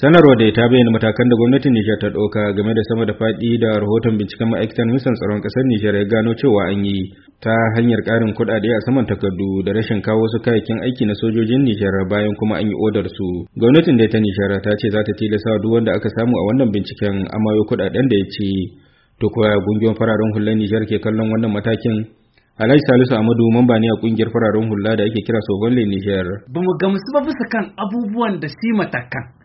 sanarwar da ta bayyana matakan da gwamnatin Nijar ta ɗauka game da sama da faɗi da rahoton binciken ma'aikatan ministan tsaron ƙasar Nijar ya gano cewa an yi ta hanyar ƙarin kuɗaɗe a saman takardu da rashin kawo wasu kayayyakin aiki na sojojin Nijar bayan kuma an yi odar su. Gwamnatin da ta Nijar ta ce za ta tilasta duk wanda aka samu a wannan binciken amayo kuɗaɗen da ya ci. To kuwa gungiyoyin fararen hular Nijar ke kallon wannan matakin Alhaji Salisu Amadu mamba ne a ƙungiyar fararen hula da ake kira Sogolle Nijar. Ba mu gamsu ba bisa kan abubuwan da shi matakan.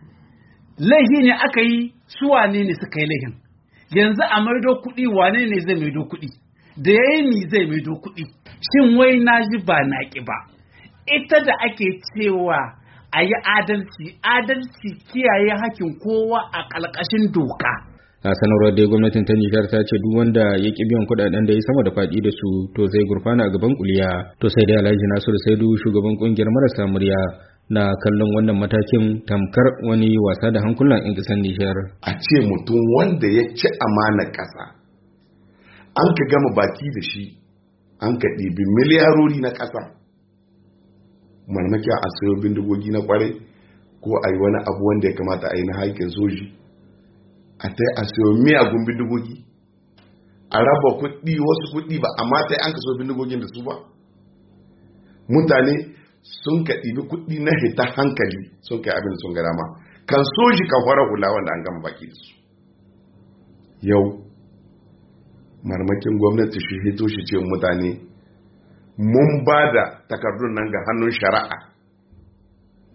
Laihi ne aka yi su wane ne suka yi laihin? Yanzu a maido kuɗi wane ne zai maido kuɗi? Da ya yi mi zai maido kuɗi? Shin wai na ji ba na ƙi ba? Ita da ake cewa a yi adalci adalci kiyaye hakin kowa a ƙalƙashin doka. A sanarwar da gwamnatin ta nijar ta ce duk wanda ya ƙi biyan kuɗaɗen da ya sama da faɗi da su to zai gurfana a gaban kuliya. To sai dai alhaji nasiru saidu shugaban ƙungiyar marasa murya na kallon wannan matakin tamkar wani wasa da hankulan 'yan ƙasar Nijar. A ce mutum wanda ya ci amana ƙasa, an ka gama baki da shi, an ka ɗibi miliyarori na ƙasa. Marmakin a sayo bindigogi na ƙwarai, ko a yi wani abu wanda ya kamata a yi na haikin soji, a ta a sayo miyagun bindigogi, a raba kuɗi wasu kuɗi ba, amma ta an ka so bindigogin da su ba. Mutane sun ka ɗibi kuɗi na hita hankali sun kai abin sun gara ma kan soji kan fara hula wanda an gama baki su. Yau marmakin gwamnati shi hito shi ce mutane mun ba da takardun nan ga hannun shari'a.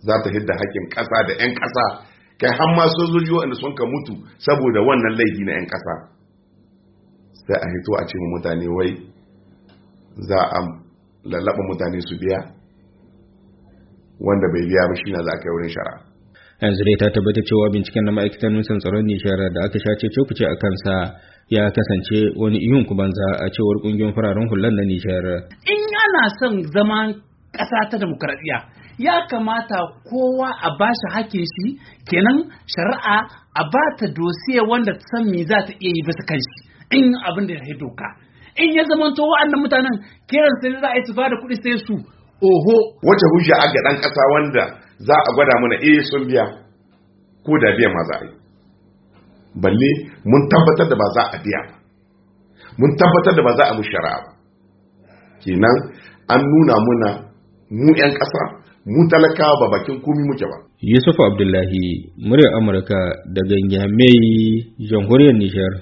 Za ta hidda haƙƙin ƙasa da 'yan ƙasa. Kai har ma sojoji waɗanda sun ka mutu saboda wannan laifi na 'yan ƙasa. Sai a hito a ce mutane wai za a lallaba mutane su biya. Wanda bai biya ba shi na za ka yi wurin shara. yanzu dai ta tabbata cewa binciken na ma'aikatan nusan tsaron nishar da aka shace cokuce a kansa ya kasance wani ihun kubanza a cewar ƙungiyoyin fararen hular na nishar. in ana son zaman ƙasa ta demokaradiyya ya kamata kowa a ba shi hakin shi kenan shari'a a ba ta dosiye wanda ta san me za ta iya yi bisa kan shi in abin da ya doka in ya zamanto wa'annan mutanen kiran sai za a yi su ba da kuɗi sai su oho. Wace hujja aga dan kasa wanda za a gwada mana eh sun biya. Ko da biyan ma za a yi. Balle mun tabbatar da ba za a biya mun tabbatar da ba za a mu shari'a ba. Kenan an nuna muna mu yan kasa mu talakawa ba bakin komi muke ba. Yusuf Abdullahi muryar Amurka daga Nyamai jamhuriyar Nijar.